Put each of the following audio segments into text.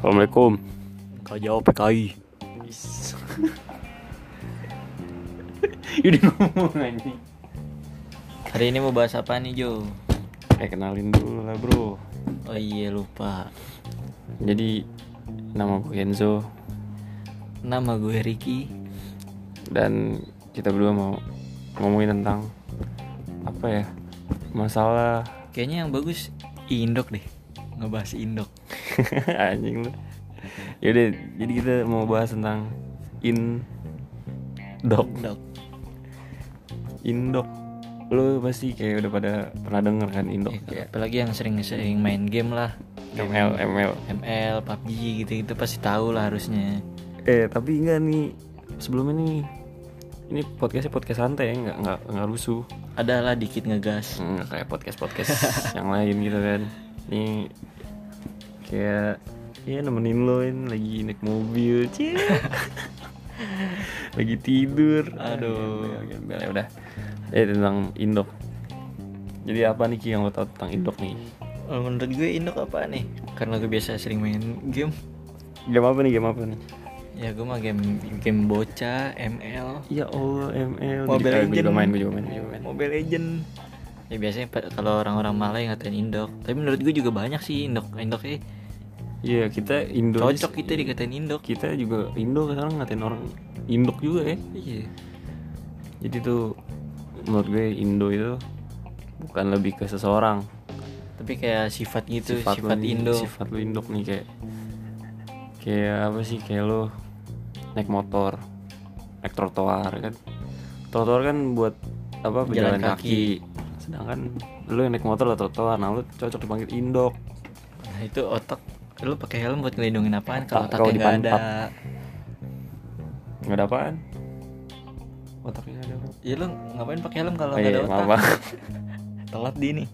Assalamualaikum. Kau jawab PKI. Udah ngomong anjing. Hari ini mau bahas apa nih Jo? Eh kenalin dulu lah bro. Oh iya lupa. Jadi nama gue Enzo Nama gue Ricky. dan kita berdua mau ngomongin tentang apa ya masalah Kayaknya yang bagus Indok deh. Ngebahas Indok. anjing lu. Yaudah jadi kita mau bahas tentang in dok Indok. indok lu pasti kayak udah pada pernah denger kan indok kayak apalagi yang sering-sering main game lah. ML ML ML, PUBG gitu-gitu pasti tahu lah harusnya. eh tapi enggak nih sebelumnya nih ini podcastnya podcast santai ya nggak nggak nggak rusuh. Adalah dikit ngegas. nggak kayak podcast podcast yang lain gitu kan. Ini kayak ya nemenin lo ini lagi naik mobil cie. Lagi tidur. Aduh. ya udah. Eh tentang indok. Jadi apa nih Ki yang lo tau tentang indok nih? Oh, menurut gue Indok apa nih? Karena gue biasa sering main game. game apa nih game apa nih Ya gue mah game game bocah, ML, ya Allah ML Mobile Gue juga Legend. main gue juga main gue juga main Mobile Legend. Ya biasanya kalau orang-orang Malay ngatain Indok. Tapi menurut gue juga banyak sih Indok. Indok eh iya kita Indo cocok kita dikatain Indok. kita juga Indo sekarang ngatain orang Indok juga ya Iya. jadi tuh menurut gue Indo itu bukan lebih ke seseorang Tapi kayak sifat gitu, sifat, lu nih, Indo. sifat lu Indok nih kayak kayak apa sih kayak lo naik motor naik trotoar kan trotoar kan buat apa Jalan pejalan kaki. sedangkan lu yang naik motor atau trotoar nah lu cocok dipanggil Indok Nah, itu otak lu pakai helm buat ngelindungin apaan kalau Tak, kalau otaknya nggak ada. nggak ada apaan otaknya ada apa Ya lu ngapain pakai helm kalau oh, nggak iya, ada otak? maaf. Telat di nih.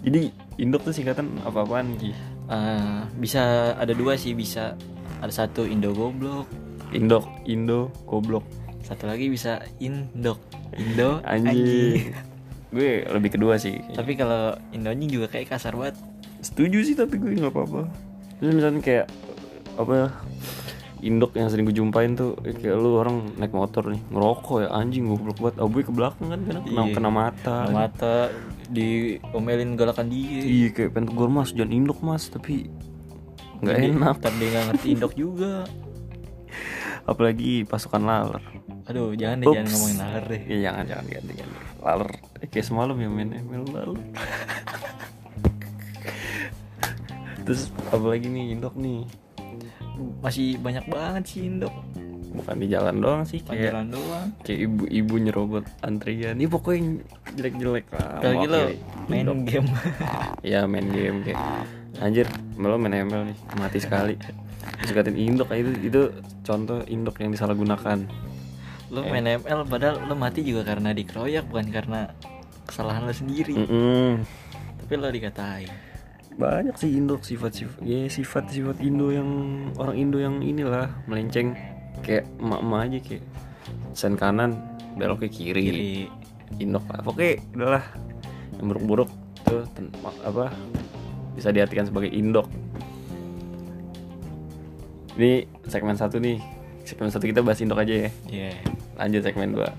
jadi Indok tuh singkatan apa apaan Ki? Eh, bisa ada dua sih bisa ada satu Indo goblok. Indok Indo goblok. Satu lagi bisa Indok. Indo anjing. gue lebih kedua sih. Tapi kalau Indo anjing juga kayak kasar banget. Setuju sih tapi gue nggak apa-apa. Terus misalnya kayak apa ya indok yang sering gue jumpain tuh kayak lu orang naik motor nih ngerokok ya anjing goblok banget. Abu ke belakang kan kena, kena, Iya. kena mata. Kena mata diomelin galakan dia. Iya kayak pengen tegur mas jangan indok mas. Tapi nggak enak. ntar dia nggak ngerti Indok juga. Apalagi pasukan laler. Aduh jangan deh Ups. jangan ngomongin laler deh. Iya jangan jangan ganti ganti laler. Eh, kayak semalam ya main ML laler. Terus apalagi nih indok nih? Masih banyak banget sih Indok. Bukan di jalan doang sih kayak jalan doang. kayak ibu-ibu nyerobot antrian. Ini pokoknya jelek-jelek lah apalagi lo mewakili main game. Ya main game kayak anjir lo main ML nih mati sekali. Terus katain indok itu itu contoh indok yang disalahgunakan. Lo main ML padahal lo mati juga karena dikeroyak bukan karena kesalahan lo sendiri. Mm-mm. tapi lo dikatain. Banyak sih indok sifat-sifat ya sifat-sifat Indo yang orang Indo yang inilah melenceng. Kayak emak-emak aja kayak sen kanan belok ke kiri, kiri. Indok lah. Pokoknya udahlah. Yang buruk-buruk tuh apa bisa diartikan sebagai indok. Ini segmen satu nih. Segmen satu kita bahas indok aja ya. Iya. Lanjut segmen dua.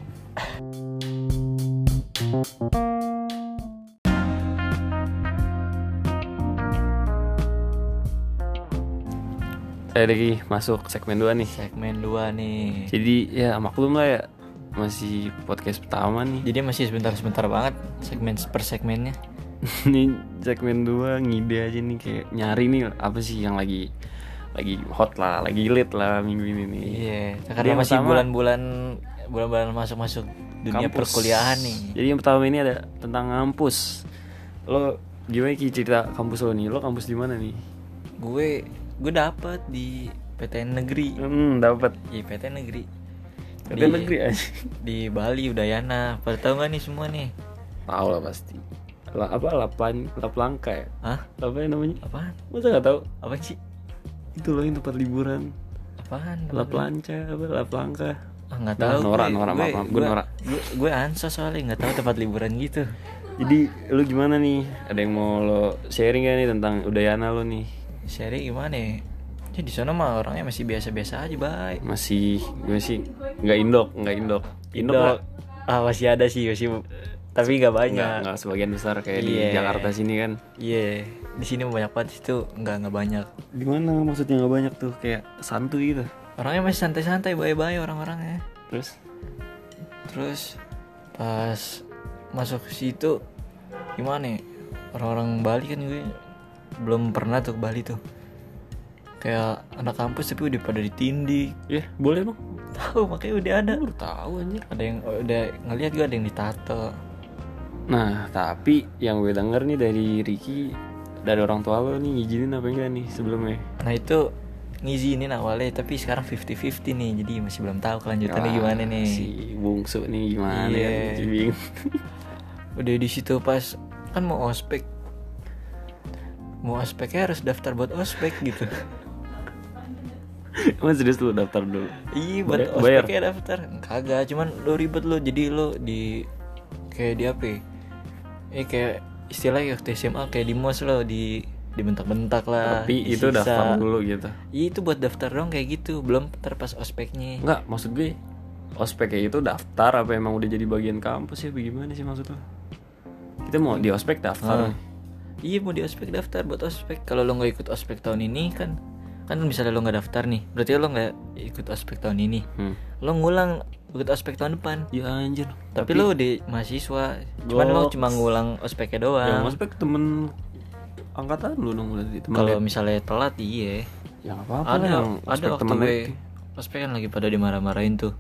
Saya lagi masuk segmen 2 nih. Segmen 2 nih. Jadi ya maklum lah ya. Masih podcast pertama nih. Jadi masih sebentar-sebentar banget segmen per segmennya ini segmen 2 ngide aja nih kayak nyari nih apa sih yang lagi lagi hot lah lagi lit lah minggu ini. Nih iya karena masih bulan-bulan bulan-bulan masuk-masuk dunia Kampus. perkuliahan nih. Jadi yang pertama ini ada tentang kampus. Lo gimana ki cerita kampus lo nih? Lo kampus di mana nih? Gue gue dapet di PTN negeri. Hmm dapat iya PTN negeri. Kata Di- negeri aja di Bali Udayana. Pada tahu nggak nih semua nih? Tahu lah pasti lah apa lapan lap langka ya Hah? apa yang namanya apaan masa nggak tahu apa sih itu loh yang tempat liburan apaan lap lanca apa lap langka ah nggak Nah, tahu Nora, gue. Nora, gue, maaf, maaf. Gue Nora. gue, gue ansos soalnya nggak tahu tempat liburan gitu Jadi lu gimana nih? Ada yang mau lo sharing gak nih tentang Udayana lo nih? Sharing gimana ya? Ya di sana mah orangnya masih biasa-biasa aja, baik. Masih gimana sih? Nggak indok, nggak indok. Indok Indo nggak- ah masih ada sih, masih tapi nggak banyak. nggak sebagian besar kayak di Iya. Jakarta sini kan. Iya, di sini banyak banget itu nggak nggak banyak. Di mana maksudnya nggak banyak tuh kayak santuy gitu. Orangnya masih santai-santai, baik-baik orang-orangnya. Terus Terus pas masuk ke situ gimana ya? Orang-orang Bali kan gue belum pernah tuh ke Bali tuh. Kayak anak kampus tapi udah pada ditindik. ya boleh bang. Tahu makanya udah ada. Baru tahu anjir. Ada yang udah ngeliat gue ada yang ditato. Nah tapi yang gue denger nih dari Ricky dari orang tua lo nih ngizinin apa enggak nih sebelumnya? Nah itu ngizinin awalnya tapi sekarang 50-50 nih jadi masih belum tahu kelanjutannya Wah, gimana nih. Si bungsu nih gimana ya? Masih bingung. Udah di situ pas kan mau ospek. Mau ospeknya harus daftar buat ospek gitu. Emang serius lu daftar dulu? Iya buat bayar? ospeknya daftar Kagak cuman lo ribet lo Jadi lo di Kayak di apa ya Eh kayak Istilahnya waktu SMA Kayak di mos lo Di Dibentak-bentak lah Tapi itu disisa. daftar dulu gitu. Iya itu buat daftar dong kayak gitu Belum ntar pas ospeknya Enggak, maksud gue ospek kayak itu daftar apa emang udah jadi bagian kampus ya bagaimana sih maksud lo? Kita mau di ospek daftar. Ah. Iya mau di ospek daftar buat ospek Kalau lo nggak ikut ospek tahun ini kan Kan misalnya lo nggak daftar nih Berarti lo nggak ikut ospek tahun ini. Hmm. Lo ngulang ikut ospek tahun depan. Ya anjir. Tapi, lo udah mahasiswa Cuman lo cuma ngulang ospeknya doang. Yang ospek temen angkatan lu dong berarti temen Kalau ya? misalnya telat iya. Ya nggak apa-apa Ada yang ada waktu temen gue. Ospek kan lagi pada dimarah-marahin tuh.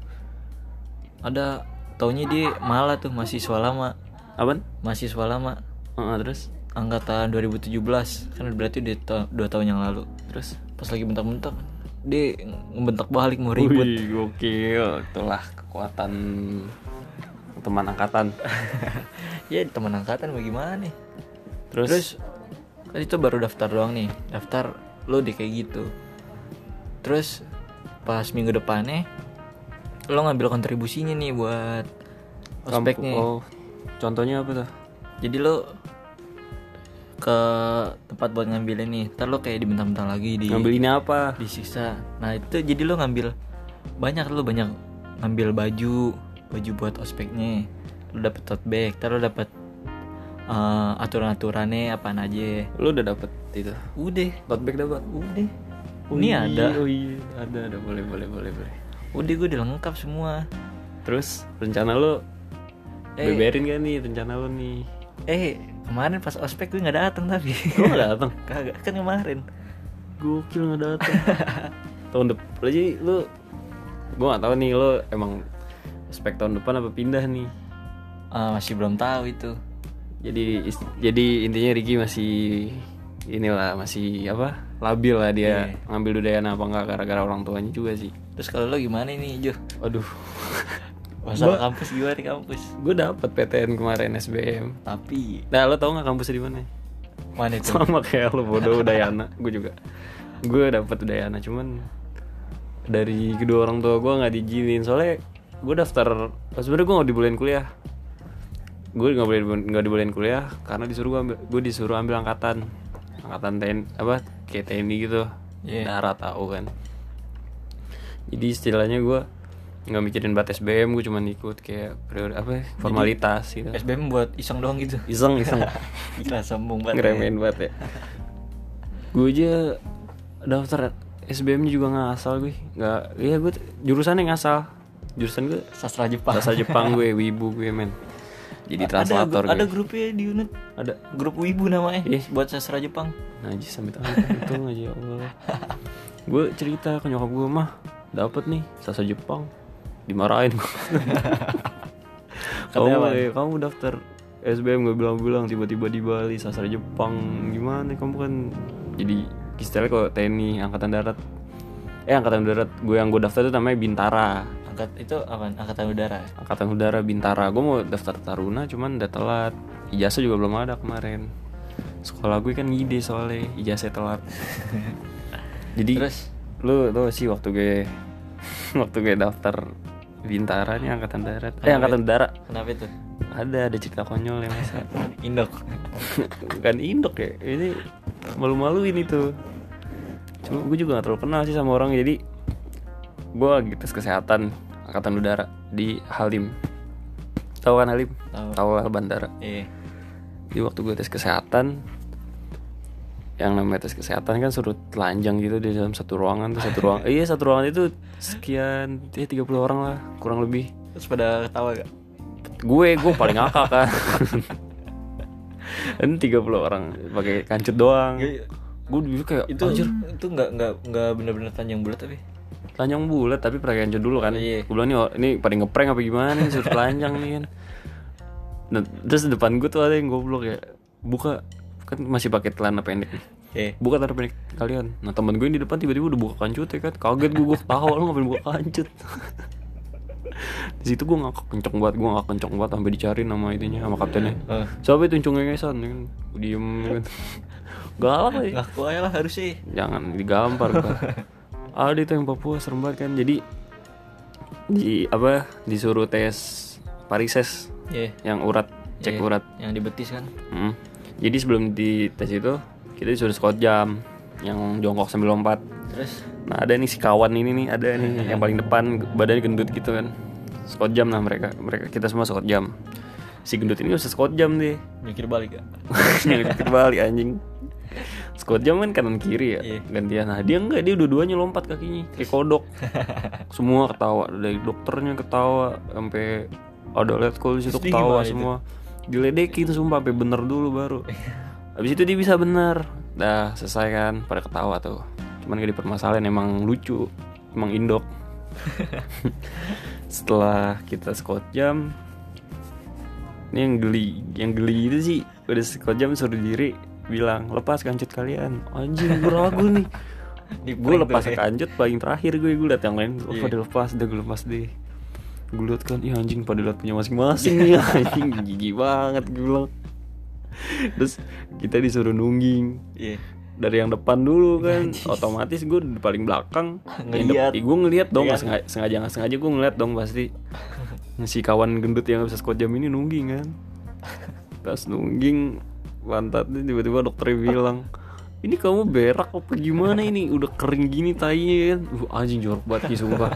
Ada Taunya dia malah tuh mahasiswa lama. Apaan? Mahasiswa lama. Heeh, terus? Angkatan 2017 Kan berarti udah ta- dua tahun yang lalu. Terus Pas lagi bentak-bentak Dia ngebentak balik mau ribut Wih, gokil. Itulah kekuatan teman angkatan. Ya teman angkatan bagaimana nih Terus, Terus kan itu baru daftar doang nih Daftar lo deh kayak gitu Terus pas minggu depannya Lo ngambil kontribusinya nih buat ospeknya Oh, contohnya apa tuh? Jadi lo ke tempat buat ngambilnya nih Ntar lo kayak dibentak-bentak lagi di Ngambil ini apa? disiksa Nah itu jadi lo ngambil Banyak lo banyak ngambil baju Baju buat ospeknya Lo dapet tote bag Ntar lo dapet eh, aturan-aturannya apaan aja Lu udah dapet itu? Udah Tote bag dapat? Udah Oh Ini iya, ada Oh iya, ada, ada. Boleh, boleh, boleh, boleh. Udah gue udah lengkap semua Terus rencana lu Eh. beberin gak nih rencana lu nih? Eh kemarin pas ospek gue gak datang tapi Lu gak datang? Kagak kan kemarin Gokil gak datang. tahun depan aja lu gua gak tahu nih lu emang spek tahun depan apa pindah nih. Ah, Masih belum tahu itu Jadi jadi intinya Ricky masih inilah masih apa? labil lah dia Iya. ngambil Udayana apa enggak gara-gara orang tuanya juga sih. Terus kalau lo gimana nih Jo? Waduh. Masalah kampus gimana di kampus? gue dapet PTN kemarin SBM. Tapi Nah, lo tau gak kampusnya di mana? Mana itu? Sama kayak lo bodoh Udayana, gue juga. Gue dapet Udayana, cuman dari kedua orang tua gue nggak diizinin soalnya gue daftar sebenarnya gue nggak dibolehin kuliah gue nggak boleh nggak dibolehin kuliah karena disuruh gue ambil gue disuruh ambil angkatan angkatan TNI apa kayak TNI gitu Iya. darat tahu kan jadi istilahnya gue nggak mikirin buat SBM gue cuman ikut kayak priori apa ya, formalitas gitu. SBM buat iseng doang gitu? Iseng iseng. Gila sombong banget ya. ngeremehin banget ya. Gue aja daftar SBM juga nggak asal gue nggak ya gue t- jurusannya ngasal jurusan gue Sastra Jepang. Bahasa Jepang gue wibu gue men. Jadi translator ada, ada gue grupnya di unit? Ada. Grup Wibu namanya? Iya. Buat sastra Jepang? Najis sampai untung aja ya Allah. Gue cerita ke nyokap gue mah dapet nih sasa Jepang dimarahin. Kamu eh, kamu daftar SBM gak bilang-bilang tiba-tiba di Bali sastra Jepang gimana? Kamu kan jadi istilahnya kok TNI angkatan darat. Eh angkatan darat gue yang gue daftar itu namanya Bintara. Angkat itu apa? Angkatan udara? Angkatan udara Bintara. Gue mau daftar Taruna cuman udah telat. Ijazah juga belum ada kemarin. Sekolah gue kan ngide soalnya ijazah telat. Jadi Terus? lu tuh sih waktu gue waktu gue daftar Bintara nih angkatan darat eh angkatan udara kenapa itu? ada ada cerita konyol ya masa Indok. bukan indok ya ini malu-malu ini tuh cuma gue juga gak terlalu kenal sih sama orang jadi gue lagi tes kesehatan angkatan udara di Halim tahu kan Halim Tahu. tahu lah bandara Iya. di waktu gue tes kesehatan yang namanya tes kesehatan kan suruh telanjang gitu di dalam satu ruangan tuh satu ruangan iya satu ruangan itu sekian ya 30 orang lah kurang lebih. Terus pada ketawa gak? gue gue paling ngakak kan. Dan 30 orang pakai kancut doang. Gue dulu kayak itu anjir. itu nggak nggak nggak bener-bener tanjang bulat tapi? Telanjang bulat tapi pakai kancut dulu kan. Iya. gue bilang nih ini pada ngeprank apa gimana nih? Suruh telanjang nih kan. Nah, terus depan gue tuh ada yang goblok ya buka kan masih pakai celana pendek nih. Eh buka celana pendek kalian. Nah teman gue yang di depan tiba-tiba udah buka kancut ya kan. Kaget gue gue ketawa lu ngapain buka kancut? Di situ gue ngakak kenceng banget gue ngakak kenceng banget sampai dicari nama itunya sama kaptennya. Eh. siapa itu cungeng ngesan ya kan? Diem ya kan? Galak ya ngaku aja lah harus sih jangan digampar gua. ada itu yang Papua serem banget kan. Jadi di apa disuruh tes parises Iya. yang urat cek Iya. urat. yang di betis kan. Mm. Jadi sebelum di tes itu kita disuruh squat jam yang jongkok sambil lompat. Terus? Nah ada nih si kawan ini nih ada nih yang paling depan badannya gendut gitu kan. Squat jam lah mereka mereka kita semua squat jam. Si gendut ini usah squat jam deh. Mikir balik gak yang terbalik anjing. Squat jam kan kanan kiri ya Iya. gantian. Nah dia enggak dia dua-duanya lompat kakinya kayak kodok. Semua ketawa dari dokternya ketawa sampai ada lihat call di situ Terus dia ketawa gimana itu? Diledekin sumpah sampai bener dulu baru. Habis itu dia bisa bener. Dah selesai kan pada ketawa tuh. Cuman gak dipermasalahin emang lucu emang indok. Setelah kita squat jam ini yang geli yang geli itu sih udah squat jam suruh diri bilang lepas kancut kalian. Anjing gue ragu nih gue lepas ya. kancut paling terakhir gue gue liat yang lain oh, Iya. pada lepas deh gue lepas deh gue liat kan iya anjing pada liat punya masing-masing nih anjing gigi banget gue bilang. Terus kita disuruh nungging. Iya. Dari yang depan dulu kan Najis. otomatis gue di paling belakang. Ngeliat. gue ngeliat dong Iya. nggak sengaja, sengaja nggak sengaja gue ngeliat dong pasti. Si kawan gendut yang bisa squat jam ini nungging kan. Pas nungging pantatnya tiba-tiba dokternya bilang ini kamu berak apa gimana ini? Udah kering gini tainya kan. Uh, anjing jorok banget sih sumpah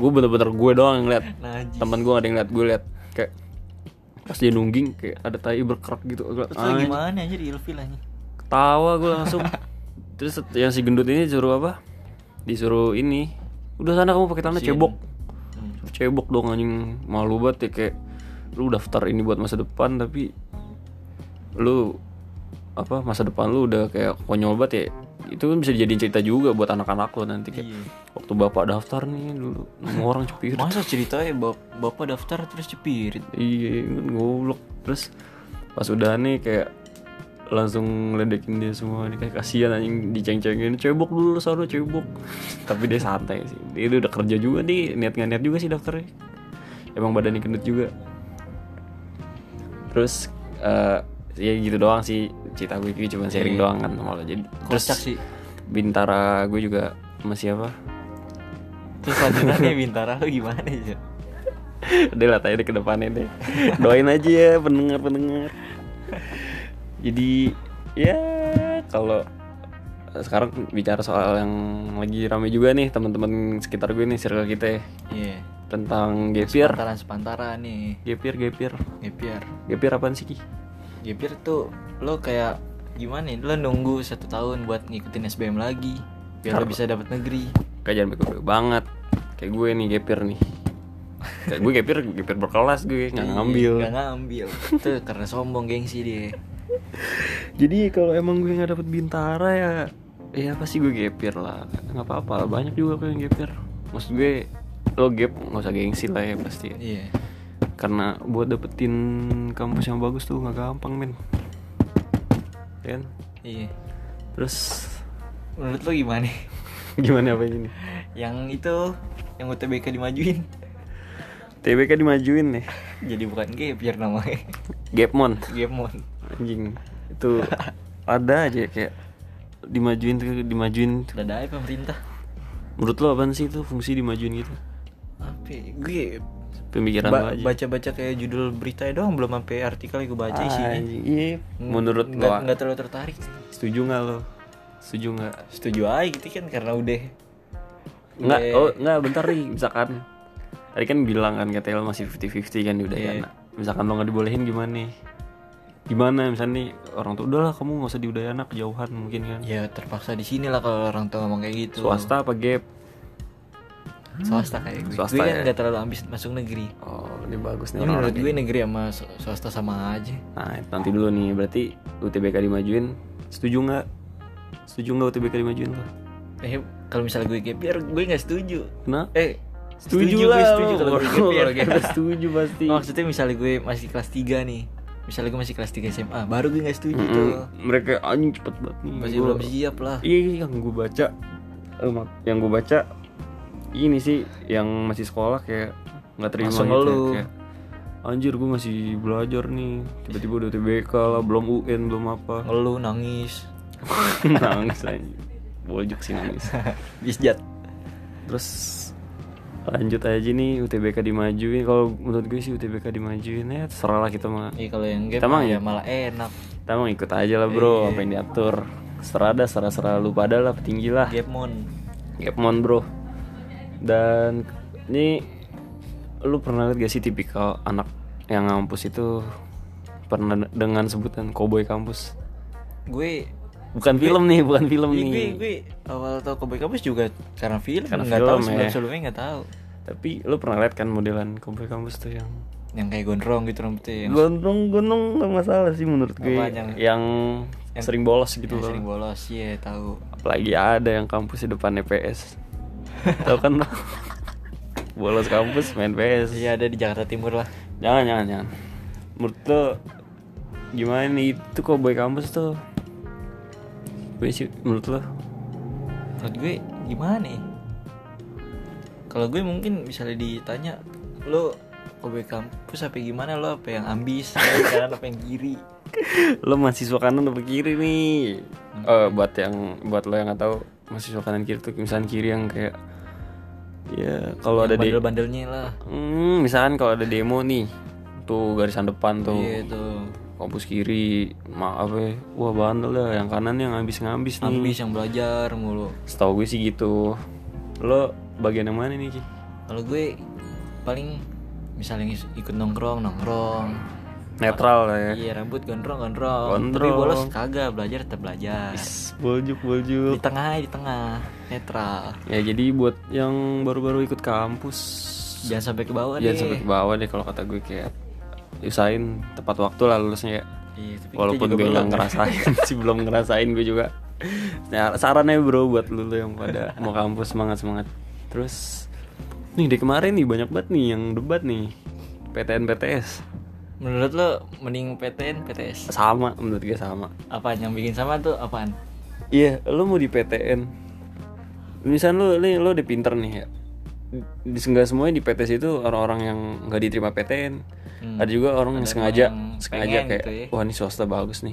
gue bener-bener gue doang yang liat. Najis teman gue gak ada yang liat gue liat kayak pas dia nungging kayak ada tai berkerak gitu. Terus gimana aja di ilfil aja ketawa gue langsung. Terus yang si gendut ini disuruh apa? Disuruh ini. Udah sana kamu pakai tanah Bersihin. cebok. Hmm. Suruh cebok dong anjing. Malu banget ya kayak lu daftar ini buat masa depan tapi lu apa masa depan lu udah kayak konyol banget ya. Itu kan bisa dijadiin cerita juga buat anak-anak lo nanti kayak. Iya. Waktu bapak daftar nih dulu. Nama orang cepir masa ceritanya bap bapak daftar terus cepirit? Iya kan goblok. Terus pas udah nih kayak langsung ledekin dia semua nih kayak kasihan anjing diceng-cengin. Cebok dulu sana cebok. Tapi dia santai sih. Dia udah kerja juga nih niat nggak niat juga sih daftarnya. Emang badannya gendut juga. Terus eh ya gitu doang sih. Cerita gue cuma sharing Iya. doang kan lo jadi. Terus kocak sih. bintara gue juga sama siapa terus lanjutannya bintara lo gimana aja Udah lah tanya deh ke depannya deh. Doain aja ya pendengar-pendengar. Jadi ya kalau sekarang bicara soal yang lagi rame juga nih teman-teman sekitar gue nih circle kita ya, iya. Tentang gapir sepantaran sepantaran nih. Gapir gapir gapir gapir apaan sih Ki? gapir tuh lo kayak gimana ya lo nunggu satu tahun buat ngikutin SBM lagi biar lo bisa dapat negeri Kayak jangan bego-bego banget. Kayak gue nih gapir nih. Kayak gue gapir gapir berkelas gue nggak ngambil. Gak ngambil. Tuh karena sombong gengsi dia. Jadi kalau emang gue nggak dapet bintara ya Ya pasti gue gapir lah. Nggak apa-apa banyak juga kok yang gapir Maksud gue lo gap nggak usah gengsi lah ya pasti. Iya. Karena buat dapetin kampus yang bagus tuh nggak gampang men. Kan? Iya. Terus? Menurut lo gimana gimana apa ini? Yang itu Yang UTBK dimajuin. TBK dimajuin nih. Jadi bukan gapir namanya. Gapmon Gapmon Anjing. Itu ada aja kayak dimajuin tuh dimajuin Udah ada pemerintah. Menurut lo apaan sih itu fungsi dimajuin gitu? Apa ya? Gue pemikiran Ba- aja. baca-baca kayak judul berita doang belum sampai artikel yang gue baca isinya Anjing, iya. Menurut lo nggak terlalu tertarik. Setuju nggak lo setuju nggak? Setuju aja gitu kan karena udah nggak udah- oh nggak bentar nih misalkan. Tadi kan bilang kan katanya lo masih 50-50 kan di Udayana Iya. misalkan lo nggak dibolehin gimana nih? Gimana misalnya nih orang tuh udahlah kamu nggak usah di Udayana kejauhan mungkin kan. Ya terpaksa di sini lah kalau orang tua ngomong kayak gitu. Swasta apa gap? Swasta kayak gue Swasta gue kan ya. nggak terlalu ambis masuk negeri. Oh ini bagus nih Ini menurut orang-orang gue negeri sama sw- swasta sama aja. Nah, nanti dulu nih, berarti UTBK dimajuin, setuju nggak? Setuju nggak UTBK dimajuin lo? eh kalau misalnya gue gap year gue nggak setuju Kenapa? eh Setuju, gue lah, setuju kalau gue gap year Kalau setuju pasti. maksudnya misalnya gue masih kelas 3 nih misalnya gue masih kelas 3 SMA baru gue nggak setuju Mm-mm. tuh Mereka anjing cepet banget nih. masih Gua- belum siap lah Iya, iya, yang gue baca, eh, yang gue baca ini sih yang masih sekolah kayak nggak terima Langsung gitu ya, kayak anjir gue masih belajar nih tiba-tiba udah UTBK lah belum UN belum apa ngeluh nangis nangis aja boljuk sih nangis bisjat Terus lanjut aja nih UTBK dimajuin. Kalau menurut gue sih UTBK dimajuin ya terserah lah kita mah. Iya kalau yang mah ya malah enak Kita mah ikut aja lah bro, Iya. apa yang diatur. Serah dah, serah serah lu pada lah petinggi lah. gap mon Gapmon bro. Dan ini lu pernah lihat gak sih tipikal anak yang ngampus itu pernah dengan sebutan cowboy kampus? gue Bukan film nih, bukan film Iya, nih. gue gue awal tau Cowboy Kampus juga karena film Karena nggak film tahu ya. sebelum sebelumnya nggak tahu Tapi lu pernah lihat kan modelan cowboy kampus tuh yang yang kayak gondrong gitu rambutnya yang, Gondrong gondrong nggak masalah sih menurut gue yang, yang- yang- sering bolos gitu yang loh. sering bolos iya tahu Apalagi ada yang kampus di depan PS. Tahu kan lo? bolos kampus main PS. iya ada di Jakarta Timur lah Jangan jangan jangan. Menurut lo gimana nih itu kok boy kampus tuh? Gue sih menurut lo? Menurut gue gimana ya? Kalau gue mungkin misalnya ditanya lo Cowboy Kampus apa gimana? Lo apa yang ambis kanan apa yang kiri? Lo mahasiswa kanan apa kiri nih? Eh buat yang buat lo yang nggak tahu mahasiswa kanan kiri tuh misalnya kiri yang kayak ya kalau ada di bandel-bandelnya lah. Hmm, misalkan kalau ada demo nih, tuh garisan depan tuh, iya tuh kampus kiri, maaf ya, wah bandel dah, yang kanan yang ngabis-ngabis nih. ambis yang belajar mulu Setahu gue sih gitu. Lo bagian yang mana nih Ki? kalau gue paling misalnya ikut nongkrong nongkrong Netral lah ya. iya rambut gondrong gondrong tapi Gondrong. bolos kagak belajar tetap belajar Is, Boljuk di boljuk. tengah aja, di tengah netral Ya jadi buat yang baru-baru ikut kampus, jangan sampai ke bawah jangan deh sampai ke bawah deh kalau kata gue kayak usahain tepat waktu lah lulusnya ya. Iya, tapi Walaupun gue nggak ngerasain sih belum ngerasain gue juga. Nah, sarannya bro buat lu lu yang pada mau kampus semangat semangat. Terus nih dari kemarin nih banyak banget nih yang debat nih PTN PTS menurut lo mending PTN PTS sama menurut gue sama. apaan yang bikin sama tuh apaan Iya, lu mau di PTN. Misal lu nih lu udah pinter nih ya. Di semuanya di PTS itu orang-orang yang nggak diterima PTN. Hmm. Ada juga orang yang Ada sengaja yang sengaja kayak gitu ya. wah ini swasta bagus nih.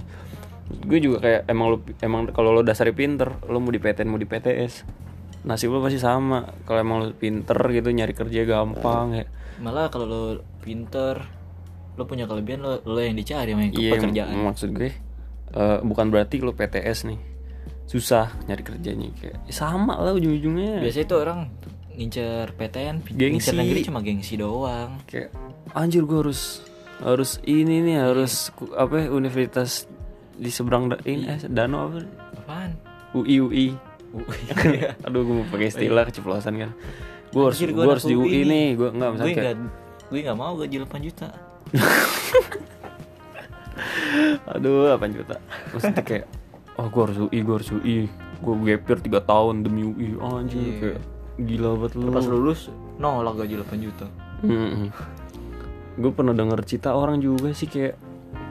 Gue juga kayak emang lu emang kalau lo dasarnya pinter, lo mau di PTN mau di PTS. Nasib lo pasti sama. Kalau emang lo pinter gitu nyari kerja gampang ya. malah kalau lo pinter lo punya kelebihan lo lo yang dicari yang Iya, pekerjaan maksud gue eh, bukan berarti lo PTS nih susah nyari kerjanya kayak ya sama lah ujung-ujungnya. biasanya tuh orang ngincer PTN Gengsi. ngincer negeri cuma gengsi doang kayak anjir gue harus harus ini nih harus apa ya, universitas di seberang da, ini eh, danau apa? Apaan? UI UI Iya. aduh gue mau pakai istilah keceplosan kan. Gue harus gue harus di UI UI nih. gue nggak gue misalnya kayak nggak gue nggak mau gaji 8 juta. Aduh 8 juta. Maksudnya kayak oh gue harus UI gue harus UI gue gapir 3 tahun demi UI anjir Iya. kayak gila banget lu. Pas lulus nolak gaji 8 juta gue pernah denger cerita orang juga sih kayak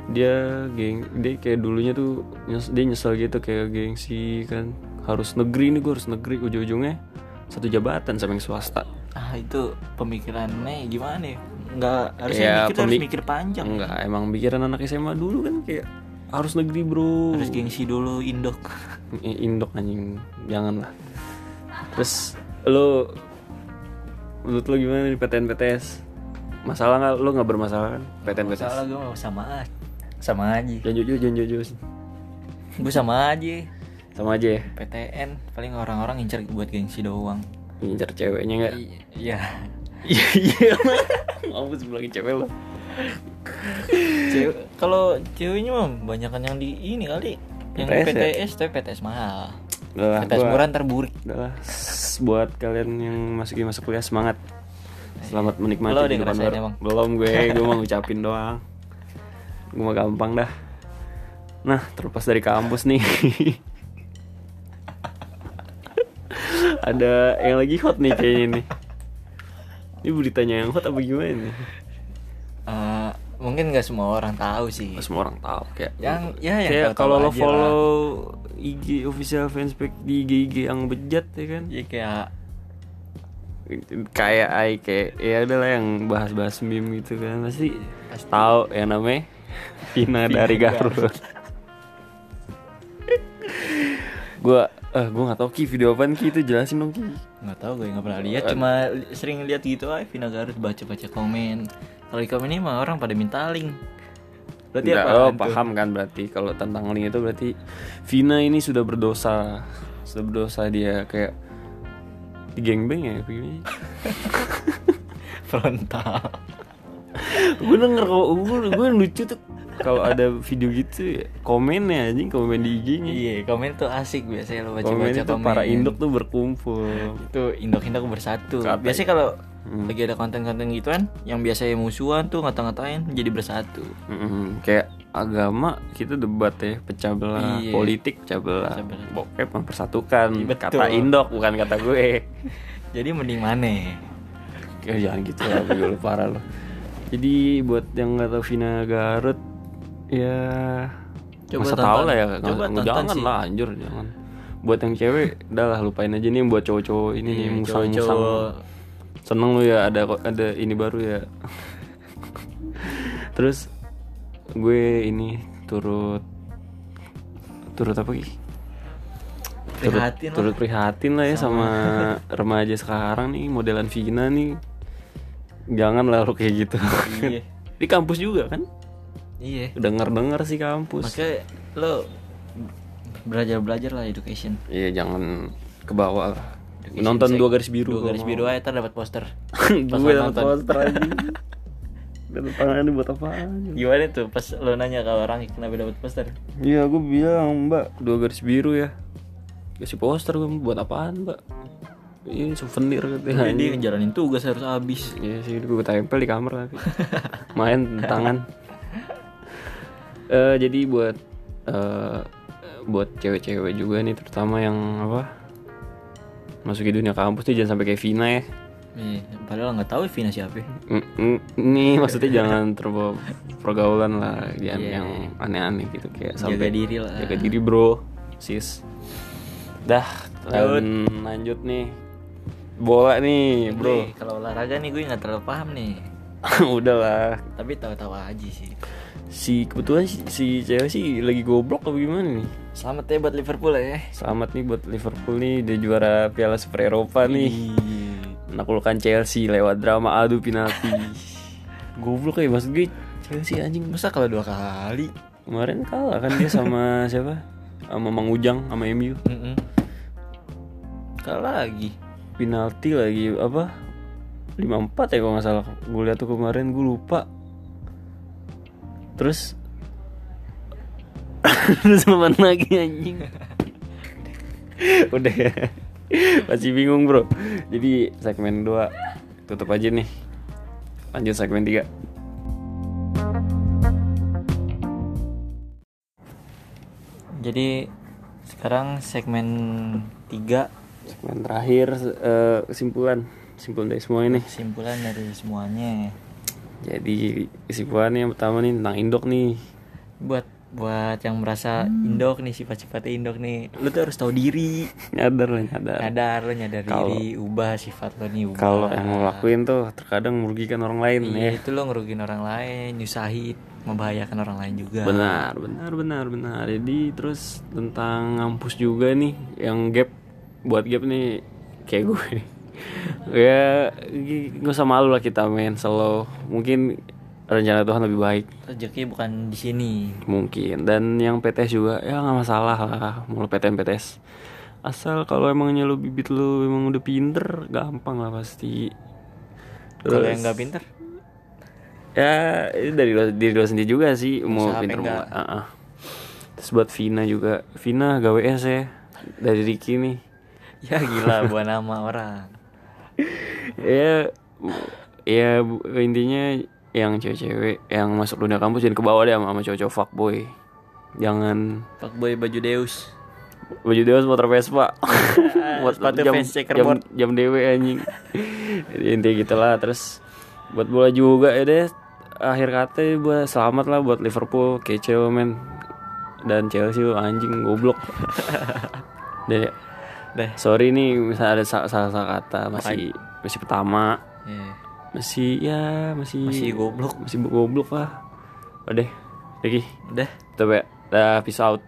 dia geng dia kayak dulunya tuh nyes- dia nyesel gitu kayak gengsi kan. Harus negeri nih gue harus negeri ujung-ujungnya satu jabatan sama yang swasta. Ah itu pemikirannya gimana ya? Nggak harusnya Ya, mikir harus mikir panjang. Enggak emang pikiran anak SMA dulu kan kayak harus negeri bro. Harus gengsi dulu indok. Indok anjing. Jangan lah terus lo menurut lo gimana di PTN PTS masalah nggak lu nggak bermasalah kan PTN PTS Salah gue sama aja. Sama aja. jangan jujur jangan jujur Gue sama aja. sama aja ya PTN paling orang-orang incer buat gengsi doang. ngincar ceweknya nggak Iya. iya iya mampus bilangin cewek lo Cewek kalau ceweknya mah banyakan yang di ini kali. Yang PTS ya? PTS, tapi PTS mahal. udah lah PTS murah ntar burik. udah lah buat kalian yang masuk masuk kuliah semangat selamat menikmati Lo udah ngerasain emang? belum gue gue mau ngucapin doang. Gue mah gampang dah. Nah terlepas dari kampus nih. Ada yang lagi hot nih kayaknya nih. Ini beritanya yang hot apa gimana nih? Eh, mungkin nggak semua orang tahu sih. Nggak semua orang tahu kayak Yang ya yang kayak kalau lo follow IG official fanspage di IG IG yang bejat ya kan? Lah. Ya kayak kayak ay kayak ya adalah yang bahas-bahas meme gitu kan. Pasti tahu yang namanya Vina dari Garut. Gua eh gua nggak tahu ki video apaan ki? Itu jelasin dong ki. Nggak tahu gue nggak pernah lihat. Cuma sering lihat gitu aja Vina Garut baca baca komen. Kalau di komen ini mah orang pada minta link. Berarti Nggak, apa oh, paham kan berarti. Kalau tentang link itu berarti Vina ini sudah berdosa. Sudah berdosa dia kayak di gangbang ya begini frontal. Gue denger kok gue gue lucu tuh kalau ada video gitu ya komennya anjing komen di IG-nya iya komen tuh asik biasanya lo baca komen baca komen para induk tuh berkumpul. Itu indok bersatu. Kata- biasanya kalau Hmm. lagi ada konten-konten gituan yang biasanya musuhan tuh ngata-ngatain jadi bersatu. Mm-mm. kayak agama kita debat ya pecah belah Iya. politik pecah belah Pecah belah. bokep mempersatukan Iya, betul. kata indok bukan kata gue jadi mending mana ya jangan gitu lah gue lu parah lo jadi buat yang nggak tahu Vina Garut ya Coba masa tahu lah ya Coba jangan sih. lah anjur jangan buat yang cewek udah lah lupain aja nih buat cowok-cowok ini nih Iya, musang-musang cowok-cowok. seneng lu ya ada ada ini baru ya terus gue ini turut turut apa ki? Turut, Prihatin lah. turut prihatin lah ya sama, remaja sekarang nih modelan Vina nih. Jangan lah lu kayak gitu. Iya. Di kampus juga kan? Iya. Denger denger sih kampus. Makanya lo belajar belajar lah education. Iya jangan ke bawah lah. Education nonton dua garis biru dua garis biru aja ntar dapat poster. Gue lo dapat poster aja dapat tangan buat apaan gimana tuh? Pas lo nanya ke orang kenapa dapat poster? Iya gue bilang mbak dua garis biru ya. Kasih poster gue buat apaan mbak? Iya souvenir katanya. Jadi ngejalanin tugas harus habis. Iya sih gue tempel di kamar tapi. Main tangan. Eh Jadi buat eh Buat cewek-cewek juga nih terutama yang apa? Masuk ke dunia kampus tuh jangan sampai kayak Vina ya Iya, padahal nggak tahu Vina siapa. Mm, mm, Nih maksudnya jangan terbawa pergaulan lah yang, Iya. yang aneh-aneh gitu kayak Jaga sampai diri lah. jaga diri bro sis dah lan- lanjut nih bola nih bro kalau olahraga nih gue nggak terlalu paham nih. udahlah Tapi tahu-tahu aja sih. si kebetulan si, si cewek sih lagi goblok apa gimana nih Selamat ya buat Liverpool ya. selamat nih buat Liverpool nih dia juara Piala Super Eropa nih Iya. Menaklukkan Chelsea lewat drama adu penalti. Goblok ya maksud gue Chelsea anjing. Masa kalau dua kali? kemarin kalah kan dia sama siapa? Sama Mang Ujang sama MU Mm-mm. Kalah lagi. penalti lagi apa? 54 ya kalau nggak salah. Gue lihat tuh kemarin gue lupa. Terus terus mana lagi anjing? Udah. ya masih bingung bro. Jadi segmen 2 tutup aja nih. Lanjut segmen 3 Jadi sekarang segmen 3 segmen terakhir eh, kesimpulan. Kesimpulan dari semua ini. Kesimpulan dari semuanya. jadi kesimpulannya yang pertama nih tentang indok nih. Buat buat yang merasa indok nih sifat-sifatnya indok nih, lu tuh harus tahu diri. nyadar lah nyadar. Nyadar lo nyadar Kalau- diri, ubah sifat lo nih ubah. kalau yang lo lakuin tuh terkadang merugikan orang lain Iya, ya. itu lo ngerugiin orang lain, nyusahin, membahayakan orang lain juga. benar benar benar benar. Jadi terus tentang ngampus juga nih yang gap buat gap nih kayak gue. Ya nggak usah malu lah kita men selalu. Mungkin rencana Tuhan lebih baik. Rezeki bukan di sini. Mungkin. Dan yang PTS juga ya nggak masalah lah. Mau lu PTN PTS asal kalau emangnya lu bibit lu emang udah pinter gampang lah pasti. Kalau yang nggak pinter? Ya dari lo, diri lo sendiri juga sih mau Usaha pinter mau. Ah, ah. terus buat Vina juga. Vina gawe ya dari Ricky nih. Ya gila buat nama orang. Ya ya intinya yang cewek-cewek yang masuk dunia kampus jangan ke bawah deh sama, sama cowok-cowok fuckboy. Jangan. Fuckboy baju Deus. Baju dewas motor Vespa. Buat jam, jam, jam dewe anjing. Jadi intinya gitu lah terus buat bola juga ya deh. Akhir kata buat selamat lah buat Liverpool. Kece men. Dan Chelsea anjing goblok. Deh. Deh. Sorry nih misalnya ada salah salah kata masih masih pertama. Masih ya masih Masih goblok. masih goblok lah. Udah Ricky. Udah. Coba ya Dah peace out